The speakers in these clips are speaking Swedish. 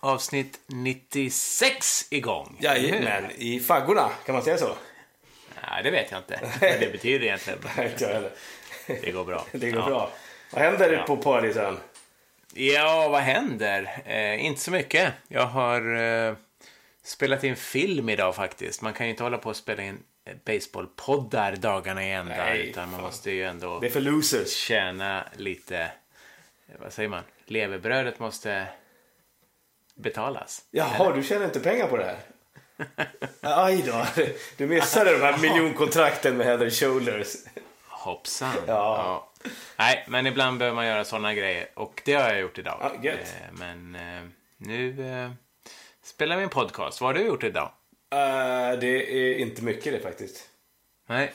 avsnitt 96 igång. Jajamän, i faggorna, kan man säga så? Nej, det vet jag inte vad det betyder egentligen. Nej, inte jag heller. Det går bra. Det går ja. bra. Vad händer Ja. på Paradisen? Ja, vad händer? Eh, inte så mycket. Jag har eh, spelat in film idag faktiskt. Man kan ju inte hålla på och spela in eh, baseballpoddar dagarna i ända. Nej, utan man fan. måste ju ändå Det är för losers. tjäna lite, eh, vad säger man, levebrödet måste betalas. Jaha, du tjänar inte pengar på det här? Aj då. Du missade de här miljonkontrakten med Heather Shoulders. Hoppsan. Ja. Nej, men ibland behöver man göra sådana grejer. Och det har jag gjort idag. Ja, gött. Eh, men eh, nu eh, spelar vi en podcast. Vad har du gjort idag? Eh, det är inte mycket det faktiskt. Nej,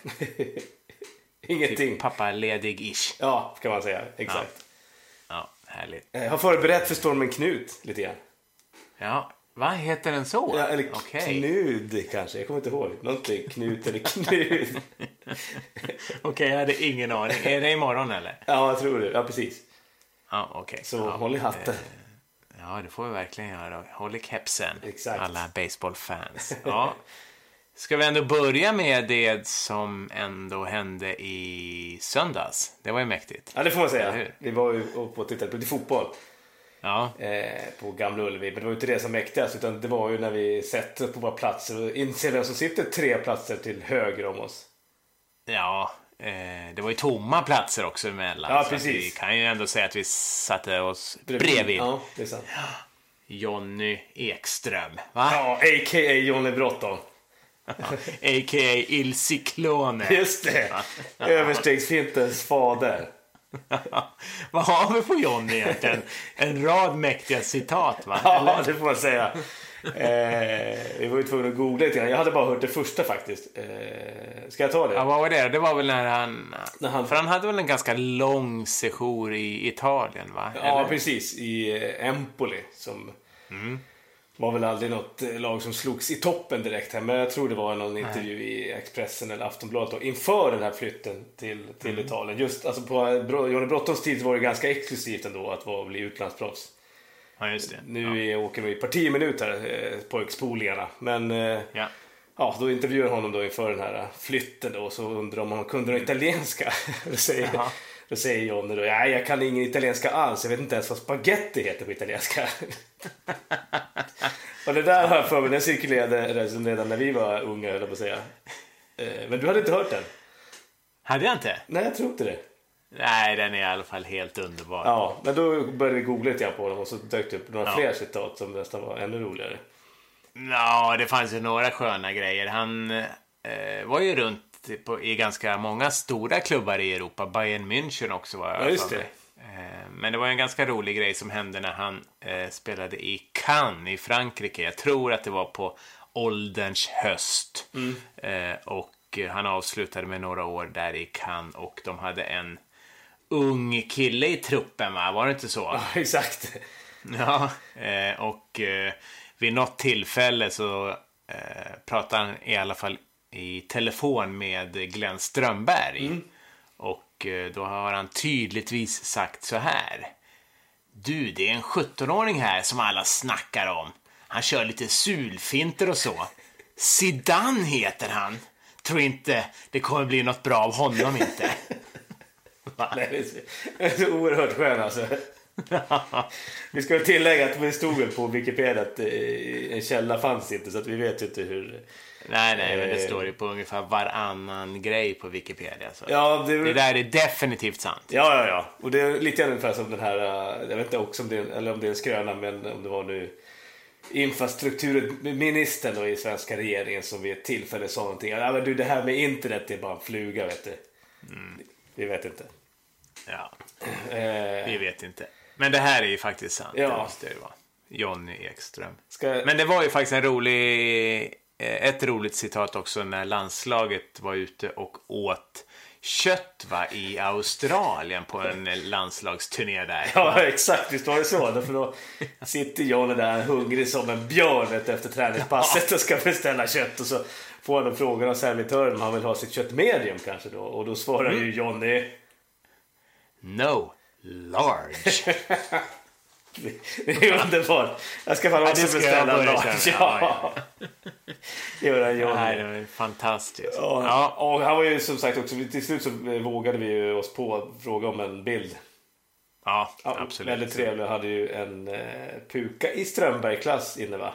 Ingenting. pappa ledig-ish. Ja, kan man säga. Exakt. Ja, härligt. Jag har förberett för stormen Knut lite grann. Ja, vad heter den så? Ja, eller Okej, Knud kanske. Jag kommer inte ihåg. Någonting. Knut eller Knud. Okej, jag hade ingen aning. Är det imorgon eller? ja, jag tror det. Ja, precis. Ja, okej. Så ja. håll i hatten. Ja, det får vi verkligen göra. Håll i kepsen, Exakt. alla baseballfans. Ja. Ska vi ändå börja med det som ändå hände i söndags? Det var ju mäktigt. Ja, det får man säga. Vi var ju uppe och tittade på lite fotboll Ja, eh, på Gamla Ullevi. Men det var ju inte det som mäktigast, utan det var ju när vi sätter på våra platser och inser vem som sitter tre platser till höger om oss. ja eh, det var ju tomma platser också emellan. Ja, precis. Vi kan ju ändå säga att vi satte oss bredvid Ja, det är sant. Jonny Ekström. Va? Ja, a.k.a. Johnny Bråttom. A.k.a. Il Ciclone. Just det. Överstegsfintens fader. Vad har vi på Jonny egentligen? En rad mäktiga citat, va? Ja, det får man säga. Eh, vi var ju tvungna att googla lite grann. Jag hade bara hört det första faktiskt. Eh, ska jag ta det? Ja, vad var det? Det var väl när han... När han- För han hade väl en ganska lång sejour i Italien, va? Ja, Eller? precis. I eh, Empoli. Som var väl aldrig något eh, lag som slogs i toppen direkt här. Men jag tror det var någon intervju i Expressen eller Aftonbladet då, inför den här flytten till, till Italien. Just alltså på Johnny Brottons tid var det ganska exklusivt ändå att vara, bli utlandsproffs. Ja, just det. Nu är, åker vi parti minut här, eh, pojkspolingarna. Men eh, Ja. ja, då intervjuar honom då inför den här flytten då, och så undrar om han kunde någon italienska. säger. Då säger Johnny då, ja, jag kan ingen italienska alls, jag vet inte ens vad spaghetti heter på italienska. och det där har jag för mig, den cirkulerade redan när vi var unga, höll jag på att säga. Eh, Men du hade inte hört den? Hade jag inte? Nej, jag tror inte det. Nej, den är i alla fall helt underbar. Ja, men då började vi googla lite grann på dem och så dök det upp några Ja. fler citat som nästan var ännu roligare. Ja, det fanns ju några sköna grejer. Han var ju runt på, i ganska många stora klubbar i Europa. Bayern München också var jag Ja, just mig. Eh, Men det var en ganska rolig grej som hände när han eh, spelade i Cannes i Frankrike. Jag tror att det var på ålderns höst. Mm. Eh, och eh, han avslutade med några år där i Cannes och de hade en ung kille i truppen, va? Var det inte så? Ja, exakt. Ja, eh, och eh, vid något tillfälle så eh, pratade han i alla fall i telefon med Glenn Strömberg. Och eh, då har han tydligtvis sagt så här. Du, det är en 17-åring här som alla snackar om. Han kör lite sulfinter och så. Zidane heter han. Tror inte det kommer bli något bra av honom inte. Nej, det är så, det är så oerhört skön alltså. Vi ska tillägga att det stod väl på Wikipedia att eh, en källa fanns inte så att vi vet inte hur... Nej, nej, men det Eh. står ju på ungefär varannan grej på Wikipedia. Så. Ja, det, Det där är definitivt sant. ja, ja, ja. Och det är lite grann ungefär som den här, eh, jag vet inte också om det är, eller om det är en skröna, men om det var nu infrastrukturministern då i svenska regeringen som vid ett tillfälle sa någonting. Ja, men du, det här med internet är bara en fluga, vet du. Vi vet inte. Ja, Eh, vi vet inte. Men det här är ju faktiskt sant. Ja. Det måste det ju vara. Jonny Ekström. ska, Men det var ju faktiskt en rolig, ett roligt citat också när landslaget var ute och åt kött va, i Australien på en landslagsturné där. Ja, exakt. Visst var det så? För då sitter Johnny där hungrig som en björn efter träningspasset och ska beställa kött. Och så får han frågan av servitören om han vill ha sitt kött medium kanske då. Och då svarar ju Johnny... No, large. Det är underbart. Jag ska fan också beställa en. Ja. Ja, Det gör jag Johnny. Nej, det var fantastiskt. Ja. Ja. Och han var ju som sagt också, till slut så vågade vi ju oss på att fråga om en bild. Ja, Ja, absolut. Väldigt trevlig. Hade ju en eh, puka i Strömberg-klass inne va?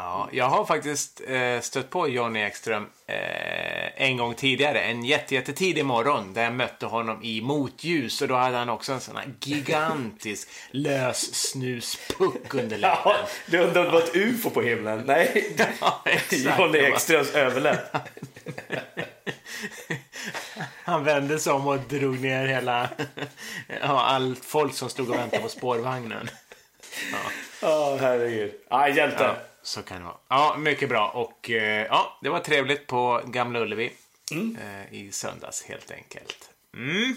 Ja, jag har faktiskt eh, stött på Johnny Ekström eh, en gång tidigare, en jätte, jättetidig morgon där jag mötte honom i motljus och då hade han också en sån här gigantisk lös snuspuck under läppen. Ja, du undrar om det var ett ufo på himlen? Nej, Ja, exakt. Johnny Ekströms överläpp. Han vände sig om och drog ner hela, ja, allt folk som stod och väntade på spårvagnen. Ja, herregud. Ja, hjälte. Ja, så kan det vara. Ja, mycket bra. Och eh, ja, det var trevligt på Gamla Ullevi eh, i söndags helt enkelt. Mm.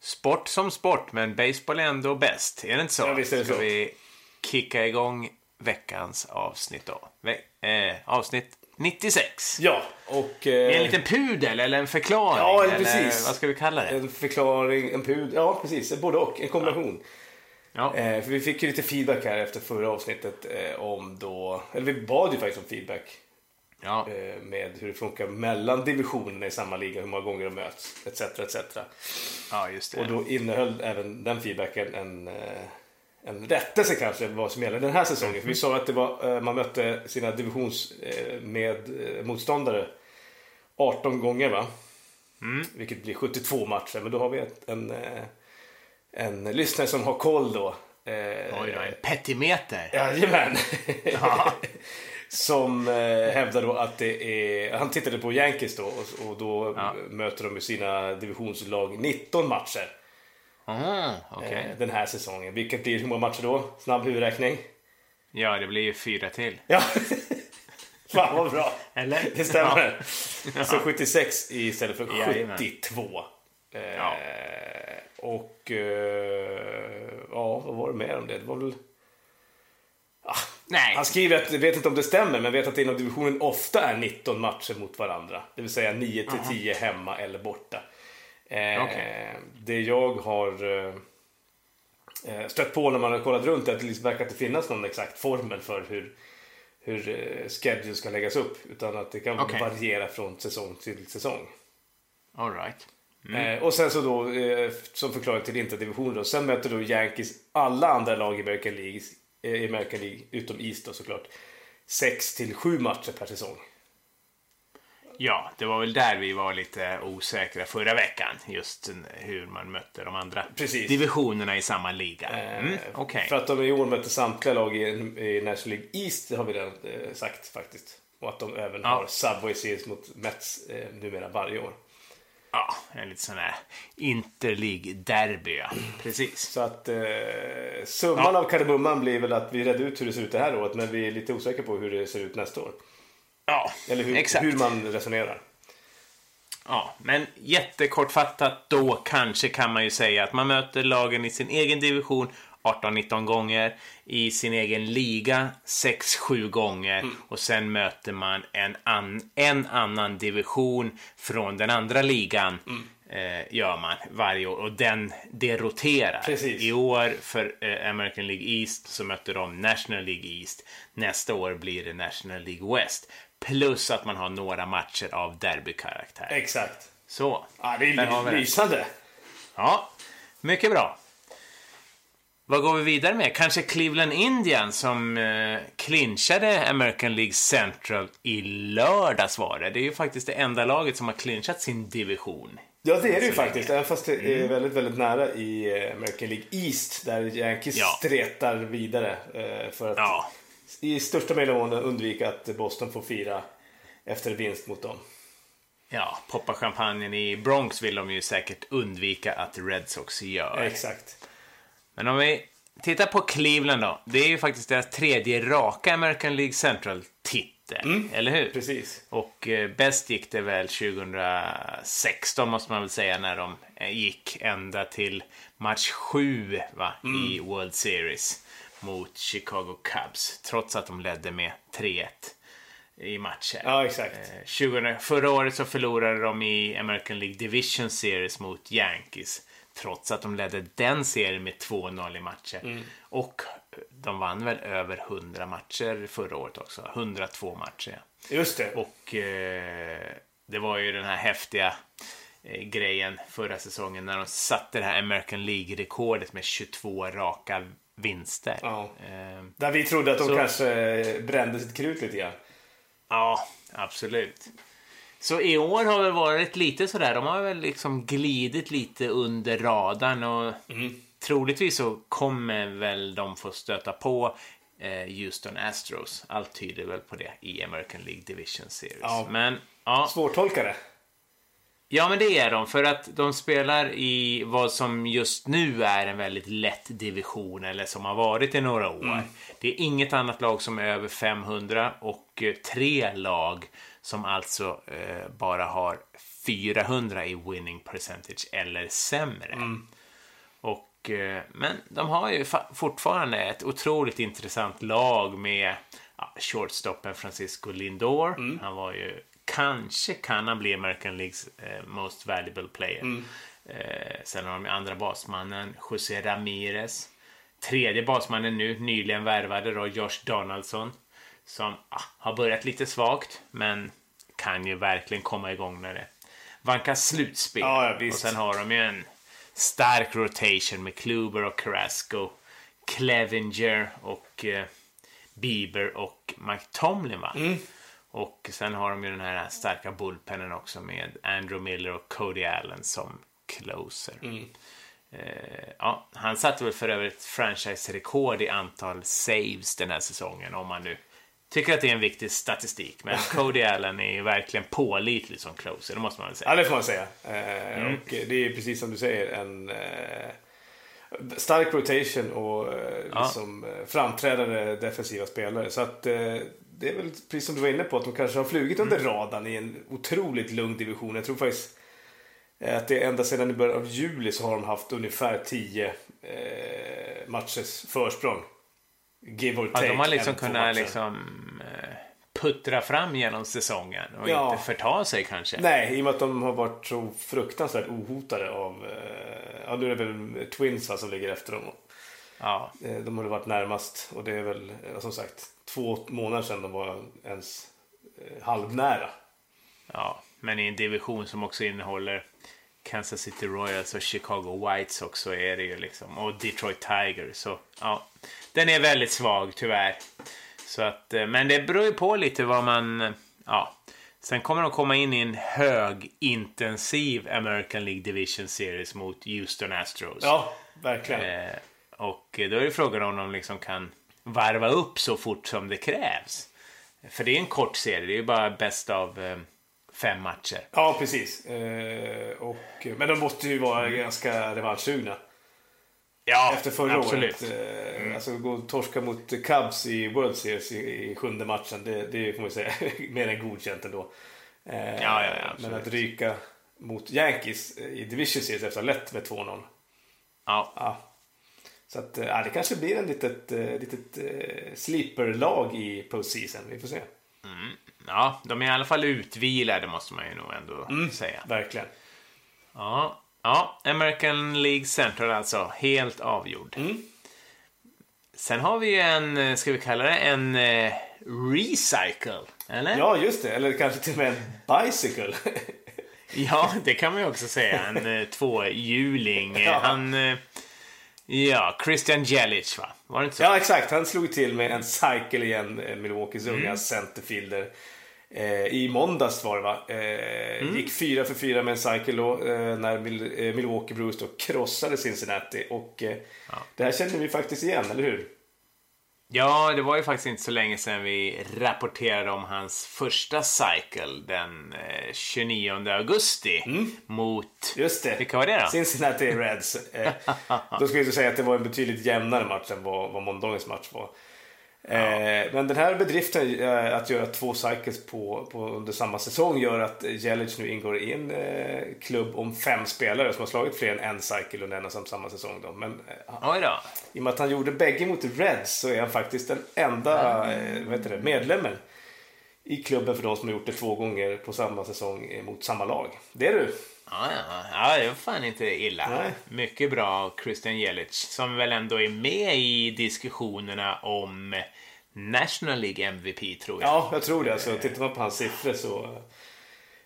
Sport som sport, men baseball är ändå bäst. Är det inte så? Ja, visst är det Ska så. vi kicka igång veckans avsnitt då? Ve- eh, avsnitt 96. Ja, och... Med en Eh, liten pudel eller en förklaring? Ja, eller precis. vad ska vi kalla det? en förklaring, en pud. Ja, precis. Både och. En kombination. Ja. Eh, för vi fick ju lite feedback här efter förra avsnittet eh, om då... Eller vi bad ju faktiskt om feedback Ja. eh, med hur det funkar mellan divisionerna i samma liga, hur många gånger de möts, etc. etc. ja, just det. Och då innehöll även den feedbacken en, eh, en rättelse kanske vad som gäller den här säsongen. För vi sa att det var, eh, man mötte sina divisions eh, med eh, motståndare 18 gånger va? Vilket blir 72 matcher. Men då har vi ett, en, en lyssnare som har koll då. Eh, oj, oj, petimeter. Jajamän. Som eh, hävdar då att det är, han tittade på Yankees då och, och då ja. möter de ju sina divisionslag 19 matcher. Mm, Aha, okay. eh, den här säsongen. Vilket blir hur många matcher då? Snabb huvudräkning. Ja, det blir ju fyra till. Ja. Fan vad bra. Eller? Det stämmer. Ja. Så 76 istället för 72. Ja. Eh, och eh, ja, vad var det mer om det? Det var väl... Ah, Nej. Han skriver att, vet inte om det stämmer, men vet att det inom divisionen ofta är 19 matcher mot varandra. Det vill säga 9 till 10 Aha. hemma eller borta. Eh, okay. Det jag har stött på när man har kollat runt är att det liksom verkar inte finnas någon exakt formel för hur, hur schedule ska läggas upp. Utan att det kan okay. variera från säsong till säsong. All right. Eh, och sen så då, eh, som förklaring till interdivisionen då, sen möter då Yankees alla andra lag i American League, eh, American League utom East då såklart. 6 till 7 matcher per säsong. Ja, det var väl där vi var lite osäkra förra veckan. Just hur man mötte de andra Precis. divisionerna i samma liga. Mm, Eh, Okej. För att de i år möter samtliga lag i, i National League East, det har vi redan eh, sagt faktiskt. Och att de även Ja. har Subway Series mot Mets eh, numera varje år. Ja, en lite sån här interleague-derby. Ja. Precis. Så att eh, summan av kardemumman blir väl att vi redde ut hur det ser ut det här året, men vi är lite osäkra på hur det ser ut nästa år. Ja, Eller hur, exakt. hur man resonerar. Ja, men jättekortfattat då kanske kan man ju säga att man möter lagen i sin egen division 18-19 gånger, i sin egen liga 6-7 gånger och sen möter man en, an, en annan division från den andra ligan eh, gör man varje år och den, det roterar. Precis. I år för eh, American League East så möter de National League East. Nästa år blir det National League West. Plus att man har några matcher av derbykaraktär. Exakt. Så. Ja, det är lysande. Ja, mycket bra. Vad går vi vidare med? Kanske Cleveland Indians som eh, clinchade American League Central i lördags var det. Det är ju faktiskt det enda laget som har clinchat sin division. Ja, det är det ju faktiskt. Även fast det är Mm. väldigt, väldigt nära i eh, American League East där Yankees Ja. stretar vidare eh, för att Ja, i största möjliga mån undvika att Boston får fira efter vinst mot dem. ja, poppa champagnen i Bronx vill de ju säkert undvika att Red Sox gör. Exakt. Men om vi tittar på Cleveland då. Det är ju faktiskt deras tredje raka American League Central-titel. Eller hur? Precis. Och eh, bäst gick det väl 2016 måste man väl säga när de eh, gick ända till match 7 va, i World Series mot Chicago Cubs. Trots att de ledde med 3-1 i matcher. Ja, exakt. Eh, 20, förra året så förlorade de i American League Division Series mot Yankees Trots att de ledde den serien med 2-0 i matcher. Mm. Och de vann väl över 100 matcher förra året också. 102 matcher. Just det. Och eh, det var ju den här häftiga eh, grejen förra säsongen när de satte det här American League-rekordet med 22 raka vinster. Ja. Eh, Där vi trodde att de Så- kanske brände sitt krut lite grann. Ja, absolut. Så i år har det varit lite sådär, de har väl liksom glidit lite under radarn och troligtvis så kommer väl de få stöta på eh, Houston Astros. Allt tyder väl på det i American League Division Series. Ja. Men ja, Svårtolkade. Ja, men det är de. För att de spelar i vad som just nu är en väldigt lätt division, eller som har varit i några år. Det är inget annat lag som är över 500 och eh, tre lag som alltså eh, bara har 400 i winning percentage eller sämre. Och, eh, men de har ju fa- fortfarande ett otroligt intressant lag med ja, shortstoppen Francisco Lindor. Han var ju, kanske kan han bli American Leagues eh, most valuable player. Eh, sen har de andra basmannen José Ramirez. Tredje basmannen nu, nyligen värvade då Josh Donaldson. Som ah, har börjat lite svagt, men kan ju verkligen komma igång när det vankas slutspel. Ja, ja, och sen har de ju en stark rotation med Kluber och Carrasco, Clevinger och eh, Bieber och Mike Tomlin va? Mm. Och sen har de ju den här starka bullpennen också med Andrew Miller och Cody Allen som closer. Mm. Eh, ja, han satte väl för övrigt franchise-rekord i antal saves den här säsongen om man nu tycker att det är en viktig statistik. Men Cody Allen är ju verkligen pålitlig som closer, det måste man väl säga. Ja, det får man säga. Eh, Och det är precis som du säger en eh, stark rotation och eh, Ja. liksom, eh, framträdande defensiva spelare. Så att eh, det är väl precis som du var inne på att de kanske har flugit under radarn i en otroligt lugn division. Jag tror faktiskt eh, att det är ända sedan i början av juli så har de haft ungefär 10 eh, matchers försprång. Give or Ja, take. de har liksom kunnat liksom eh, puttra fram genom säsongen och Ja. inte förta sig kanske. Nej, i och med att de har varit så fruktansvärt ohotade av... Eh, ja, nu är det väl Twins va, som ligger efter dem. Ja, Eh, de har varit närmast och det är väl som sagt två månader sedan de var ens halvnära. ja, men i en division som också innehåller Kansas City Royals och Chicago Whites också är det ju liksom. Och Detroit Tigers. Så ja, den är väldigt svag tyvärr. Så att, eh, men det beror ju på lite vad man... eh, Ja. Sen kommer de komma in i en högintensiv American League Division Series mot Houston Astros. Ja, verkligen. Eh, och då är det frågan om de liksom kan varva upp så fort som det krävs. För det är en kort serie, det är ju bara bäst av eh, fem matcher. Ja, precis. Eh, och, men de måste ju vara ganska revanschsugna. Ja, Efter förra absolut. året. Eh, Alltså gå och torska mot Cubs i World Series i, i sjunde matchen. Det, det får man säga mer än godkänt ändå. Eh, Ja, ja, ja, men att ryka mot Yankees i Division Series efter att ha lett med 2-0. Ja, Ja. Så att, eh, ja, det kanske blir en litet, eh, litet eh, sleeper-lag i postseason. Vi får se. Ja, de är i alla fall utvilade måste man ju nog ändå Mm. säga. Verkligen. Ja, ja, American League Central alltså, helt avgjord. Mm. Sen har vi en, ska vi kalla det en eh, recycle? Eller? Ja, just det. Eller kanske till och med en bicycle. Ja, det kan man ju också säga. En eh, tvåhjuling. Ja. Han... Eh, ja, Christian Jelic va? Var det inte så? ja, exakt. Han slog till med en cycle igen, eh, Milwaukees Mm. unga centerfielder. Eh, I måndags var det va? Eh, Mm. Gick fyra för fyra med en cycle då, eh, när Mil- eh, Milwaukee Brewers då krossade Cincinnati. Och eh, det här känner vi faktiskt igen, eller hur? Ja, det var ju faktiskt inte så länge sedan vi rapporterade om hans första cycle den eh, 29 augusti mot... Mm. Just det. Vilka var det då? Cincinnati Reds. Eh, då ska vi säga att det var en betydligt jämnare match än vad, vad måndagens match var. Eh, men den här bedriften eh, att göra två cycles på, på, under samma säsong gör att Jelic nu ingår i en eh, klubb om fem spelare som har slagit fler än en cycle under en och samma säsong. Då. Men eh, då. i och med att han gjorde bägge mot Reds så är han faktiskt den enda heter det, medlemmen i klubben för de som har gjort det två gånger på samma säsong mot samma lag. Det är du. Ja, ja, ja det är fan inte illa. Nej. Mycket bra Christian Jelic som väl ändå är med i diskussionerna om National League MVP tror jag. Ja, jag tror det. Alltså, tittar man på hans siffror så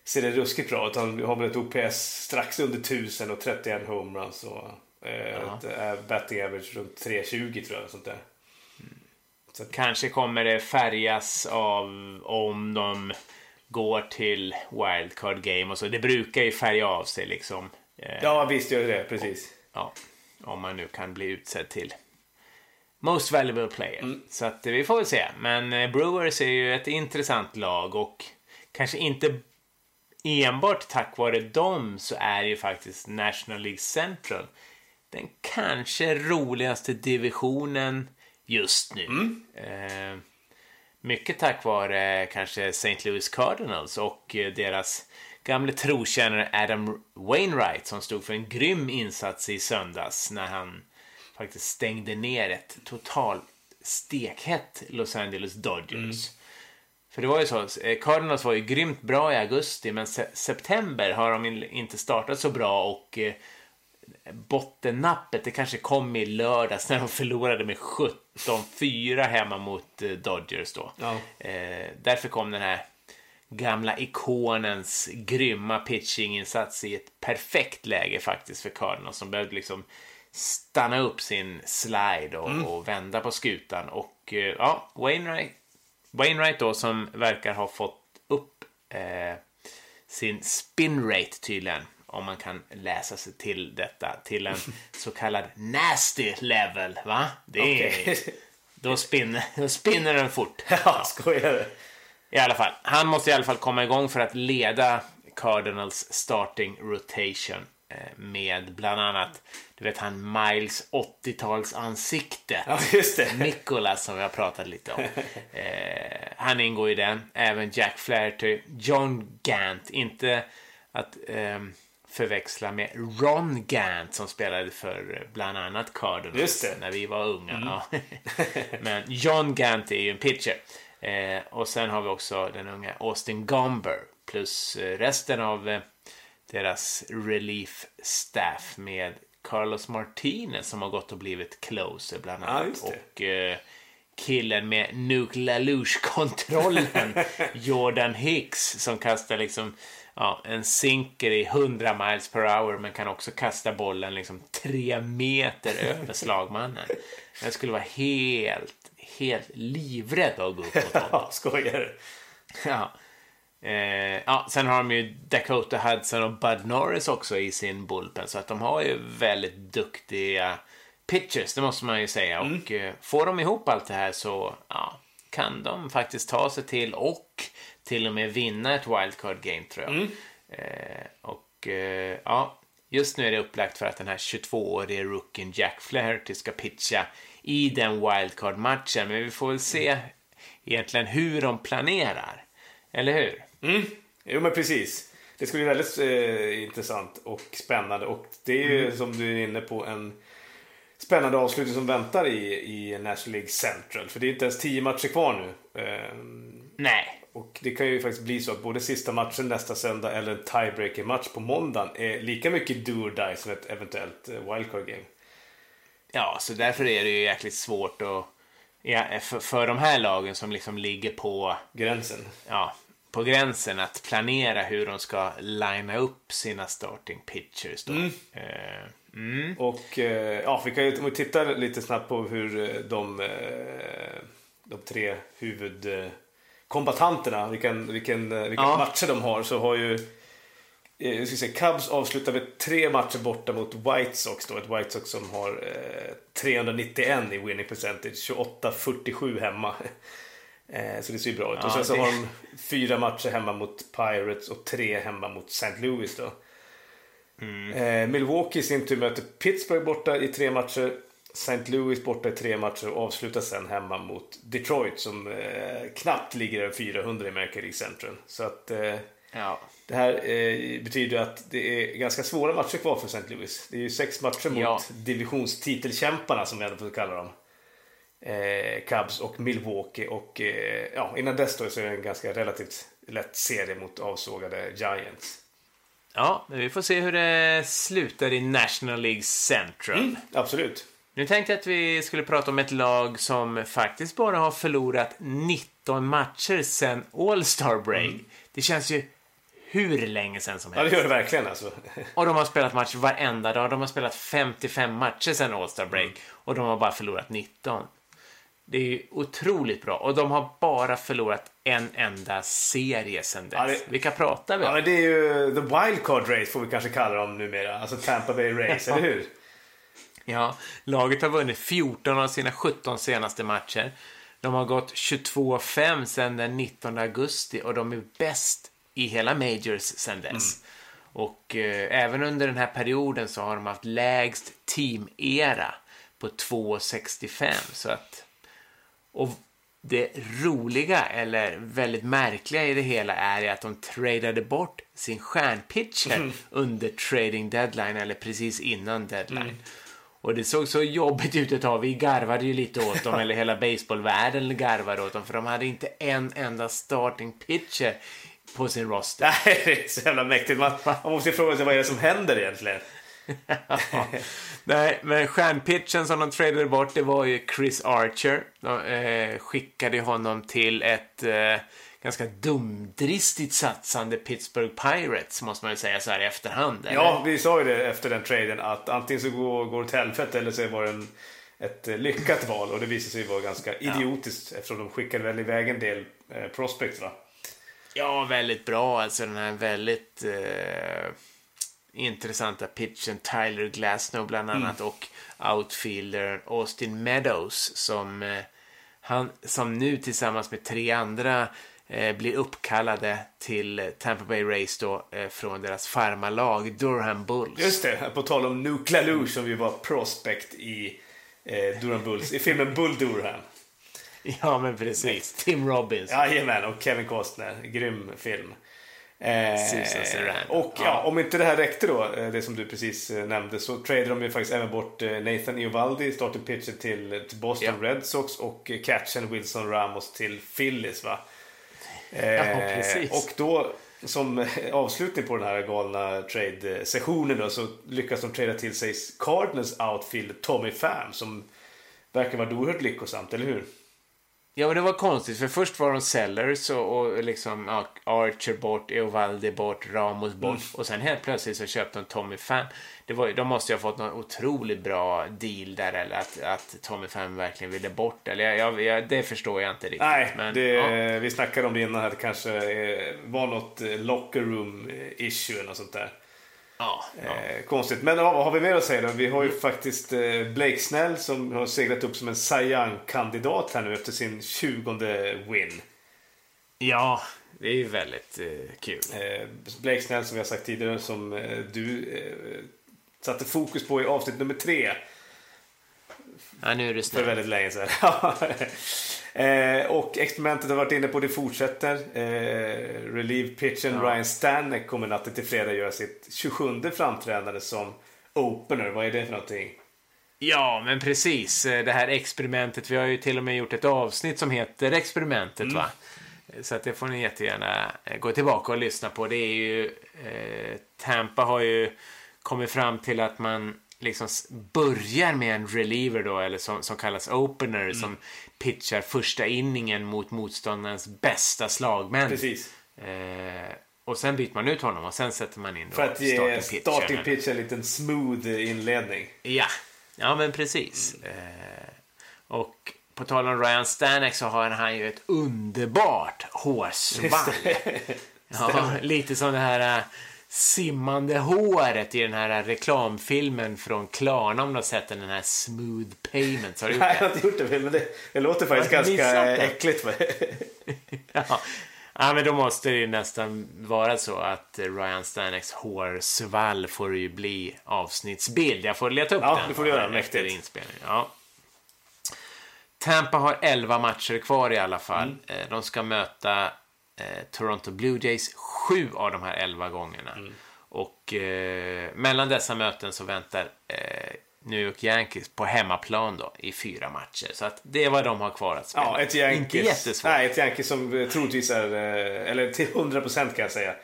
ser det ruskigt bra ut. Han har väl ett OPS strax under 1000 och 31 homeruns. Och, eh, ett eh, batting average runt 320 tror jag. Sånt där. Kanske kommer det färgas av om de går till wildcard game och så. Det brukar ju färga av sig liksom. Eh, Ja, visst gör det. Precis. ja, om man nu kan bli utsedd till Most Valuable Player. Så att vi får väl se. Men eh, Brewers är ju ett intressant lag och kanske inte enbart tack vare dem så är ju faktiskt National League Central den kanske roligaste divisionen just nu. Eh, mycket tack vare kanske St. Louis Cardinals och eh, deras gamle trotjänare Adam Wainwright som stod för en grym insats i söndags när han faktiskt stängde ner ett total stekhett Los Angeles Dodgers. För det var ju så, eh, Cardinals var ju grymt bra i augusti men se- september har de in- inte startat så bra och eh, bottennappet det kanske kom i lördags när de förlorade med 17-4 hemma mot eh, Dodgers då. Ja. Eh, därför kom den här gamla ikonens grymma pitchinginsats i ett perfekt läge faktiskt för Cardinals som behövde liksom stanna upp sin slide och, och vända på skutan och eh, ja, Wainwright, Wainwright då som verkar ha fått upp eh, sin spin rate tydligen om man kan läsa sig till detta till en så kallad nasty level va? Det är, Okej. då, spinner, då spinner den fort. Ja, skojar I alla fall, han måste i alla fall komma igång för att leda Cardinals starting rotation eh, med bland annat, du vet han Miles 80-tals ansikte. Ja, just det. Nicholas som vi har pratat lite om. Eh, han ingår i den. Även Jack Flaherty, John Gant, inte att ehm, förväxla med Ron Gant som spelade för eh, bland annat Cardinals när vi var unga. Ja. Men John Gant är ju en pitcher. Eh, och sen har vi också den unga Austin Gomber plus eh, resten av eh, deras relief staff med Carlos Martinez som har gått och blivit closer bland annat. det. och eh, killen med Nuke LaLouche-kontrollen Jordan Hicks som kastar liksom ja, en sinker i 100 miles per hour men kan också kasta bollen liksom tre meter över slagmannen. Jag skulle vara helt, helt livrädd att gå upp mot honom. Ja, skojar Ja. Eh, ja, sen har de ju Dakota Hudson och Bud Norris också i sin bullpen. Så att de har ju väldigt duktiga pitchers, det måste man ju säga. Och eh, får de ihop allt det här så ja, kan de faktiskt ta sig till och till och med vinna ett wildcard game tror jag. Eh, och eh, ja, just nu är det upplagt för att den här 22-årige rookien Jack Flaherty ska pitcha i den wildcard-matchen. Men vi får väl se egentligen hur de planerar. Eller hur? Mm. Jo, men precis. Det ska bli väldigt eh, intressant och spännande. Och det är ju som du är inne på en spännande avslutning som väntar i, i National League Central. För det är inte ens tio matcher kvar nu. Eh, Nej. Och det kan ju faktiskt bli så att både sista matchen nästa söndag eller en tiebreaker-match på måndagen är lika mycket do or die som ett eventuellt eh, wildcard game. Ja, så därför är det ju jäkligt svårt att... Ja, för, för de här lagen som liksom ligger på, Gränsen. ja, på gränsen att planera hur de ska linea upp sina starting pitchers. Då. Eh, mm. Och eh, ja, vi kan ju om vi tittar lite snabbt på hur eh, de, eh, de tre huvudkombatanterna, vilken, vilken, eh, vilka Ja. matcher de har, så har ju eh, ska säga, Cubs avslutar med tre matcher borta mot White Sox. Då, ett White Sox som har eh, 391 i winning percentage, 28-47 hemma. Eh, så det ser ju bra ut. Ja, och sen så det- har de fyra matcher hemma mot Pirates och tre hemma mot St. Louis. Då. Eh, Milwaukee i sin tur möter Pittsburgh borta i tre matcher. St. Louis borta i tre matcher och avslutar sen hemma mot Detroit som eh, knappt ligger över 400 i American League Central. Så att eh, Ja. det här eh, betyder att det är ganska svåra matcher kvar för St. Louis. Det är ju sex matcher mot Ja. divisionstitelkämparna som vi ändå får kalla dem. eh, Cubs och Milwaukee. Och eh, ja, innan dess då så är det en ganska relativt lätt serie mot avsågade Giants. Ja, men vi får se hur det slutar i National League Central. Mm, absolut. Nu tänkte jag att vi skulle prata om ett lag som faktiskt bara har förlorat 19 matcher sedan All-Star Break. Mm. Det känns ju hur länge sedan som helst. Ja, det gör det verkligen alltså. Och de har spelat match varenda dag. De har spelat 55 matcher sedan All-Star Break. Mm. Och de har bara förlorat 19. Det är ju otroligt bra. Och de har bara förlorat en enda serie sedan dess. Ja, det... Vilka pratar vi om? Ja, det är ju the wildcard race får vi kanske kalla dem numera. Alltså Tampa Bay Race, eller hur? Ja, laget har vunnit 14 av sina 17 senaste matcher. De har gått 22-5 sedan den 19 augusti och de är bäst i hela Majors sedan dess. Mm. Och eh, även under den här perioden så har de haft lägst team-era på 2,65. Så att... Och det roliga, eller väldigt märkliga i det hela är att de tradade bort sin stjärnpitcher mm. under trading deadline, eller precis innan deadline. Mm. Och det såg så jobbigt ut ett tag. Vi garvade ju lite åt dem, eller hela baseballvärlden garvade åt dem, för de hade inte en enda starting pitcher på sin roster. Nej, det är så jävla mäktigt. Man, man måste fråga sig vad är det som händer egentligen? Nej, men stjärnpitchen som de tradade bort, det var ju Chris Archer. De eh, skickade honom till ett eh, ganska dumdristigt satsande Pittsburgh Pirates, måste man ju säga så här i efterhand. Eller? Ja, vi sa ju det efter den traden att antingen så går, går det åt helvete eller så var det en, ett lyckat val och det visade sig vara ganska idiotiskt ja. eftersom de skickade väl iväg en del eh, prospects va? Ja, väldigt bra. Alltså den här väldigt eh, intressanta pitchen Tyler Glasnow bland mm. annat mm. och outfielder Austin Meadows som, eh, han, som nu tillsammans med tre andra eh, blir uppkallade till Tampa Bay Race då eh, från deras farmarlag Durham Bulls. Just det, på tal om Nuke LaLou som ju var prospect i eh, Durham Bulls, i filmen Bull Durham. Ja, men precis. Tim Robbins. Jajamän, och Kevin Costner. Grym film. Eh, och ja. om inte det här räckte då, eh, det som du precis eh, nämnde, så tradade de ju faktiskt även bort eh, Nathan Eovaldi, starting pitcher till, till Boston ja. Red Sox och catchen Wilson Ramos till Phillies va. Eh. Och då som avslutning på den här galna trade-sessionen så lyckas de trada till sig Cardinals outfield Tommy Pham som verkar vara oerhört lyckosamt, eller hur? Ja, men det var konstigt, för först var de Sellers och, och liksom ja, Archer bort, Eovaldi bort, Ramos bort. Mm. Och sen helt plötsligt så köpte de Tommy Pham. Det var, de måste ju ha fått någon otroligt bra deal där, eller att, att Tommy Pham verkligen ville bort. Eller jag, jag, det förstår jag inte riktigt. Nej, men, det, ja. vi snackade om det innan, att det kanske var något locker room issue eller något sånt där. Ja, ja. Eh, konstigt. Men ja, vad har vi mer att säga då? Vi har ju faktiskt eh, Blake Snell som har seglat upp som en Cy Young-kandidat här nu efter sin 20 win. Ja, det är ju väldigt eh, kul. Eh, Blake Snell som vi har sagt tidigare som eh, du satte fokus på i avsnitt nummer tre. Ja, nu är det För väldigt länge sedan. Eh, och experimentet har varit inne på det fortsätter. Eh, relieve pitchen ja. Ryan Stanek kommer natten till fredag göra sitt 27 framträdande som opener. Vad är det för någonting? Ja, men precis. Eh, det här experimentet. Vi har ju till och med gjort ett avsnitt som heter Experimentet, mm. va? Så att det får ni jättegärna eh, gå tillbaka och lyssna på. Det är ju... Eh, Tampa har ju kommit fram till att man liksom börjar med en reliever då, eller som, som kallas opener, mm. som pitchar första inningen mot motståndarens bästa slagmän. Precis. Eh, och sen byter man ut honom och sen sätter man in då För att ge starting pitch en liten smooth inledning. Ja, ja men precis. Mm. Eh, och på tal om Ryan Stanek så har han ju ett underbart hårsvall. ja, lite som det här eh, simmande håret i den här reklamfilmen från Klarna om du har sett den, den här Smooth Payments. Har du gjort det? Nej, jag har inte gjort det, men det, det låter faktiskt ganska äckligt. ja. ja, men då måste det ju nästan vara så att Ryan Staneks hårsvall får ju bli avsnittsbild. Jag får leta upp ja, den. Ja, det får du göra. Efter inspelningen. Ja. Tampa har 11 matcher kvar i alla fall. Mm. Eh, de ska möta eh, Toronto Blue Jays sju av de här elva gångerna. Mm. Och eh, mellan dessa möten så väntar eh, New York Yankees på hemmaplan då i fyra matcher. Så att det är vad de har kvar att spela. Ja, ett Yankees, Inte jättesvårt. Nej, ett Yankees som eh, troligtvis är, eh, eller till 100% kan jag säga,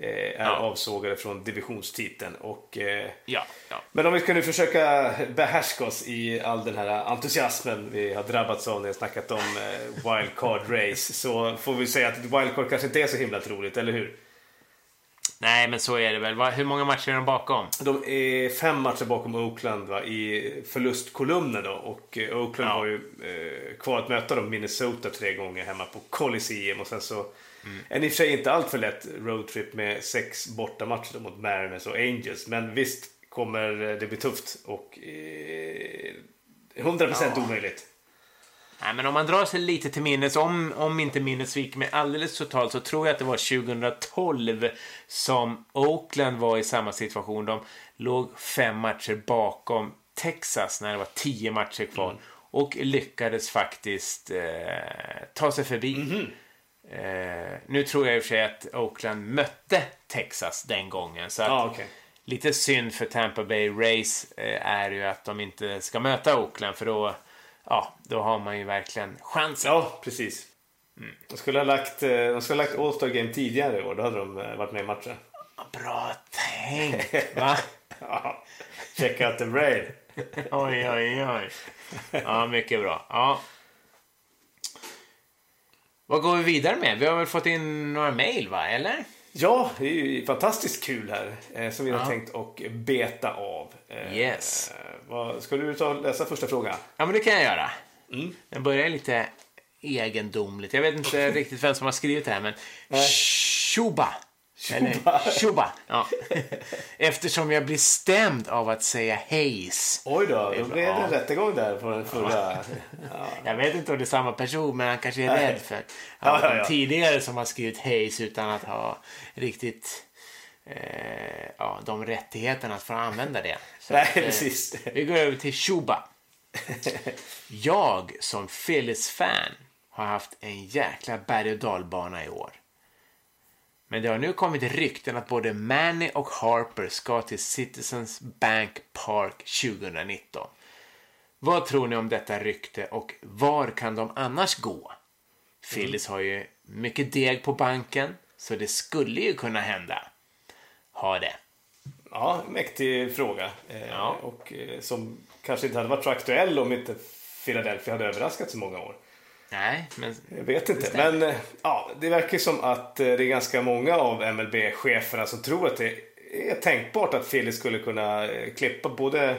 är Ja. avsågade från divisionstiteln. Och, eh, Ja, ja. men om vi ska nu försöka behärska oss i all den här entusiasmen vi har drabbats av när har snackat om eh, wildcard race så får vi säga att wildcard kanske inte är så himla troligt, eller hur? Nej, men så är det väl. Hur många matcher är de bakom? De är fem matcher bakom Oakland va, i förlustkolumnen då. Och eh, Oakland Ja. har ju eh, kvar att möta dem Minnesota tre gånger hemma på Coliseum. Och sen så en i och för sig inte allt för lätt roadtrip med sex bortamatcher mot Mariners och Angels. Men visst kommer det bli tufft och eh, 100% omöjligt. Nej, men om man drar sig lite till minnes, om, om inte minnet sviker mig alldeles totalt, så tror jag att det var 2012 som Oakland var i samma situation. De låg fem matcher bakom Texas när det var tio matcher kvar och lyckades faktiskt eh, ta sig förbi. Eh, nu tror jag i och för sig att Oakland mötte Texas den gången. Så att Ja, okej. Lite synd för Tampa Bay Race eh, är ju att de inte ska möta Oakland för då, ja, då har man ju verkligen chansen. Ja, precis. De skulle ha lagt, eh, de skulle ha lagt All-Star Game tidigare i år. Då hade de eh, varit med i matchen. Bra tänkt, va? Ja. Check out the brain. Oj, oj, oj. Ja, mycket bra. Ja. Vad går vi vidare med? Vi har väl fått in några mejl, va? Eller? Ja, det är ju fantastiskt kul här eh, som vi har Ja. tänkt och beta av. Eh, Yes. Vad, ska du ta och läsa första frågan? Ja, men det kan jag göra. Mm. Den börjar lite egendomligt. Jag vet inte riktigt vem som har skrivit det här, men Shuba. Eller Shuba. Ja. Eftersom jag blir stämd av att säga hejs. Oj då, då blev det en rättegång där på den förra. Jag vet inte om det är samma person, men han kanske är Nej. rädd för Ja, ja, ja, ja. tidigare som har skrivit hejs utan att ha riktigt eh, ja, de rättigheterna att få använda det. Så Nej, att, eh, precis. Vi går över till Shuba. Jag som Phillies-fan har haft en jäkla berg och dalbana i år. Men det har nu kommit rykten att både Manny och Harper ska till Citizens Bank Park 2019. Vad tror ni om detta rykte och var kan de annars gå? Phillies har ju mycket deg på banken, så det skulle ju kunna hända. Ha det. Ja, mäktig fråga. Eh, Ja. Och eh, som kanske inte hade varit så aktuell om inte Philadelphia hade överraskat så många år. Nej, men Jag vet inte. Men eh, ja, det verkar som att det är ganska många av MLB-cheferna som tror att det är tänkbart att Philly skulle kunna klippa både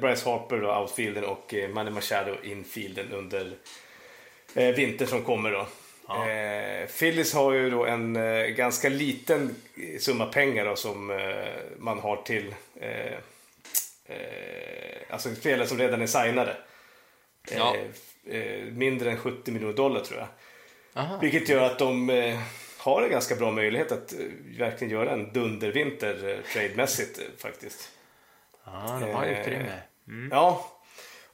Bryce Harper, då, outfielden, och Manny Machado, infielden, under vintern som kommer. Då. Ja. Eh, Phillies har ju då en eh, ganska liten summa pengar då, som eh, man har till eh, eh, alltså spelare som redan är signade. Ja. Eh, mindre än 70 miljoner dollar tror jag. Aha. Vilket gör att de har en ganska bra möjlighet att verkligen göra en dundervinter eh, trademässigt faktiskt. Ja, de har utrymme. Ja,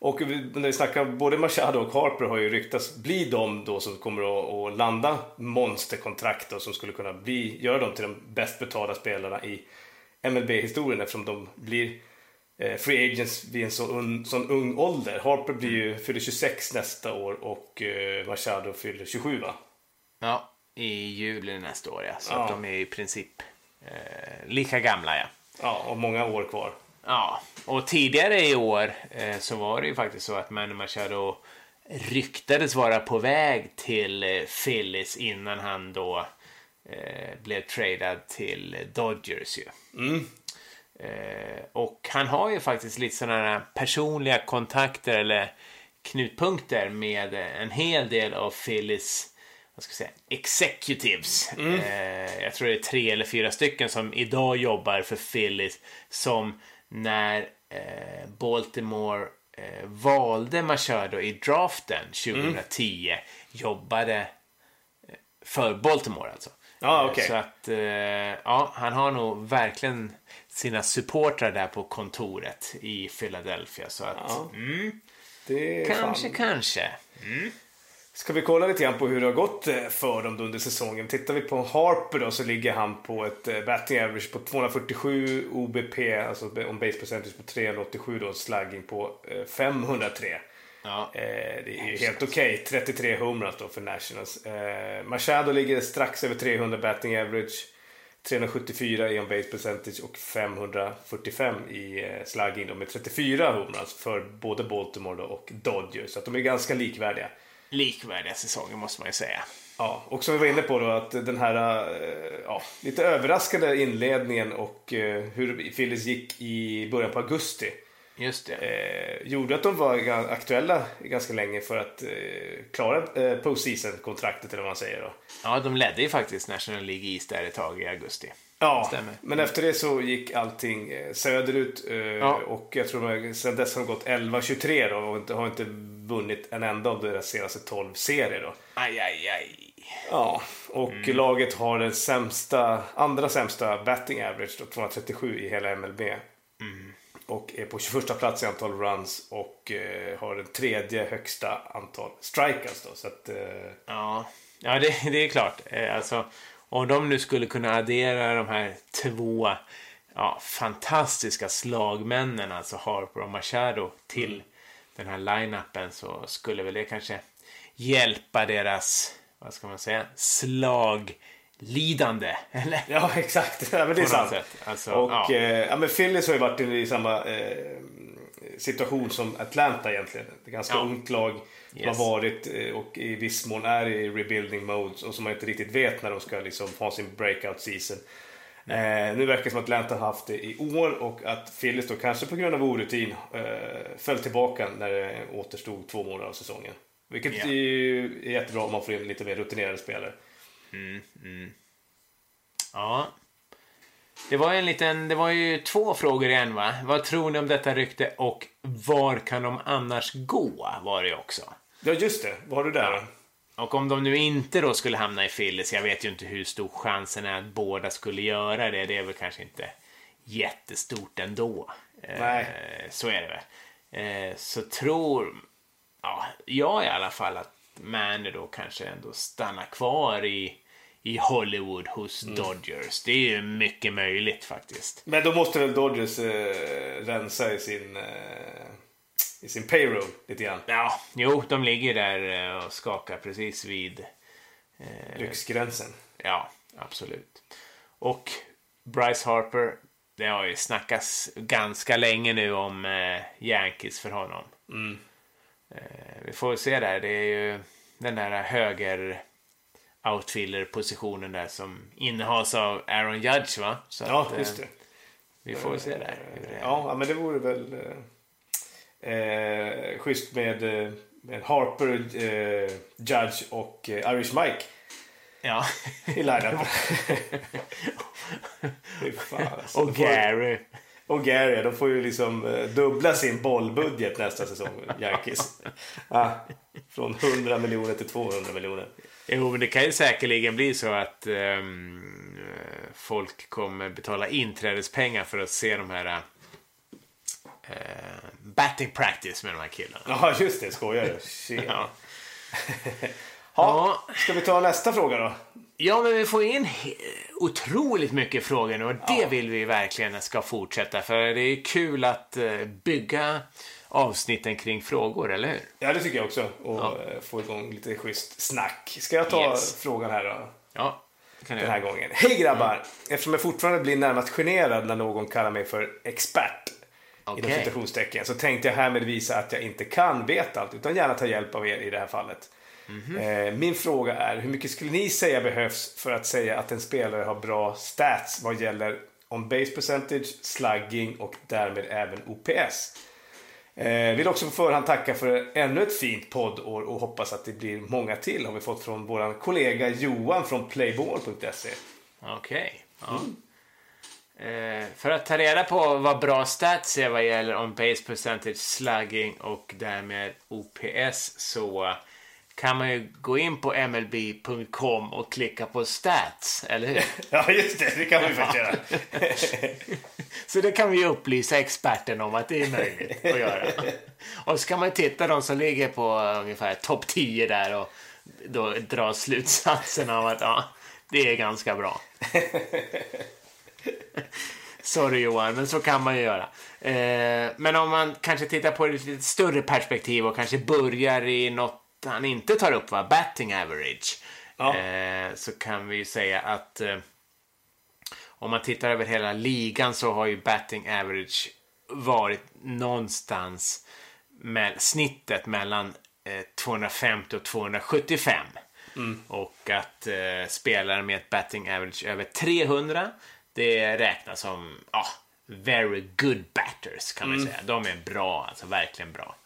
och vi, när vi snackar både Machado och Harper har ju ryktats bli de då som kommer att, landa monsterkontrakt och som skulle kunna bli, göra dem till de bäst betalda spelarna i MLB-historien eftersom de blir eh, free agents vid en så un, sån ung ålder. Harper blir ju, fyller 26 nästa år och eh, Machado fyller 27 va? Ja, i juli nästa år ja. Så Ja. att de är i princip eh, lika gamla ja. Ja, och många år kvar. Ja, och tidigare i år eh, så var det ju faktiskt så att Manny Machado ryktades vara på väg till eh, Phillies innan han då eh, blev tradad till Dodgers ju. Mm. Eh, och han har ju faktiskt lite sådana här personliga kontakter eller knutpunkter med en hel del av Phillies vad ska jag säga, executives. Eh, jag tror det är tre eller fyra stycken som idag jobbar för Phillies som när eh, Baltimore eh, valde Machado i draften 2010 jobbade eh, för Baltimore alltså. Ja, Eh, okej. Så att, eh, ja, han har nog verkligen sina supportrar där på kontoret i Philadelphia. Så att, Ja. mm, Det kanske, fan. kanske. Ska vi kolla lite grann på hur det har gått eh, för dem under säsongen. Tittar vi på Harper då så ligger han på ett eh, batting average på 247 OBP, alltså on base percentage på 387 då, slugging på 503. Ja. Eh, det är ju helt okej. Okay. 33 homeruns då för Nationals. Eh, Machado ligger strax över 300 batting average. 374 i on base percentage och 545 i eh, slugging då med 34 homeruns för både Baltimore och Dodgers. Så att de är ganska likvärdiga. Likvärdiga säsonger måste man ju säga. Ja, och som vi var inne på då att den här eh, ja, lite överraskande inledningen och eh, hur Phillies gick i början på augusti. Just det. Eh, gjorde att de var aktuella ganska länge för att eh, klara eh, postseason-kontraktet eller vad man säger då. Ja, de ledde ju faktiskt National League East där ett tag i augusti. Ja, Stämmer. men efter det så gick allting eh, söderut eh, ja. och jag tror att sen dess har de gått 11-23 då och inte, har inte vunnit en enda av deras senaste 12 serier då. Aj, aj, aj. Ja, och mm. laget har den sämsta, andra sämsta batting average då, 237 i hela MLB. Mm och är på 21 plats i antal runs och eh, har den tredje högsta antal strikeouts. Då, så att, eh... Ja, ja det, det är klart. Eh, alltså, om de nu skulle kunna addera de här två ja, fantastiska slagmännen, alltså Harper och Machado, till mm. den här line-upen så skulle väl det kanske hjälpa deras, vad ska man säga, slag lidande. Eller? Ja, exakt. Ja, men det är sant. Alltså, och, ja. Eh, ja, men Phillies har ju varit i samma eh, situation som Atlanta egentligen. Ett ganska ja. ungt lag yes. har varit eh, och i viss mån är i rebuilding mode och som man inte riktigt vet när de ska liksom ha sin breakout season. Eh, nu verkar det som att Atlanta har haft det i år och att Phillies då kanske på grund av orutin eh, föll tillbaka när det återstod två månader av säsongen. Vilket yeah. är, är jättebra om man får in lite mer rutinerade spelare. Mm, mm. Ja. Det var, en liten, det var ju två frågor i en va? Vad tror ni om detta rykte och var kan de annars gå? Var det också. Ja just det, vad har du där? Ja. Och om de nu inte då skulle hamna i Phillies, jag vet ju inte hur stor chansen är att båda skulle göra det. Det är väl kanske inte jättestort ändå. Nej. Eh, så är det väl. Eh, så tror ja, jag i alla fall att Manny då kanske ändå stannar kvar i i Hollywood hos mm. Dodgers. Det är ju mycket möjligt faktiskt. Men då måste väl Dodgers eh, rensa i sin, eh, i sin payroll lite grann? Ja, jo, de ligger där eh, och skakar precis vid eh, lyxgränsen. Ja, absolut. Och Bryce Harper, det har ju snackats ganska länge nu om eh, Yankees för honom. Mm. Eh, vi får se där. Det är ju den där höger outfielder-positionen där som innehas av Aaron Judge va? Så ja, att, just det. Vi får se där. Ja, men det vore väl eh, schysst med, med Harper, eh, Judge och eh, Irish Mike. Ja. I line alltså. Och Gary. Och Gary, de får ju liksom eh, dubbla sin bollbudget nästa säsong, Yankees. Ja, från 100 miljoner till 200 miljoner. Jo, men det kan ju säkerligen bli så att um, folk kommer betala inträdespengar för att se de här uh, batting practice med de här killarna. Ja, just det. Skojar du? ja. ja. Ska vi ta nästa fråga då? Ja, men vi får in otroligt mycket frågor nu och det ja. vill vi verkligen ska fortsätta. För det är kul att uh, bygga avsnitten kring frågor, eller hur? Ja, det tycker jag också. Och ja. Eh, få igång lite schysst snack. Ska jag ta yes. frågan här då? Ja, kan Den här gången. Hej grabbar! Mm. Eftersom jag fortfarande blir närmast generad när någon kallar mig för expert okay. inom citationstecken så tänkte jag härmed visa att jag inte kan veta allt utan gärna ta hjälp av er i det här fallet. Mm -hmm. Min fråga är, hur mycket skulle ni säga behövs för att säga att en spelare har bra stats vad gäller on base percentage, slugging och därmed även OPS? Eh, vill också på förhand tacka för ännu ett fint poddår och hoppas att det blir många till har vi fått från vår kollega Johan från playball.se. Okej. Okay. Ja. Mm. Eh, för att ta reda på vad bra stats är vad gäller on base percentage, slugging och därmed OPS så kan man ju gå in på mlb.com och klicka på stats, eller hur? ja, just det. Det kan man ju faktiskt göra. så det kan vi upplysa experten om att det är möjligt att göra. Och så kan man titta de som ligger på ungefär topp 10 där och då dra slutsatsen av att ja, det är ganska bra. Sorry Johan, men så kan man ju göra. Eh, men om man kanske tittar på ett lite större perspektiv och kanske börjar i något han inte tar upp, va? batting average. Ja. Eh, så kan vi ju säga att eh, om man tittar över hela ligan så har ju batting average varit någonstans med snittet mellan 250 och 275. Mm. Och att eh, spelare med ett batting average över 300 det räknas som ah, very good batters kan man mm. säga. De är bra, alltså verkligen bra.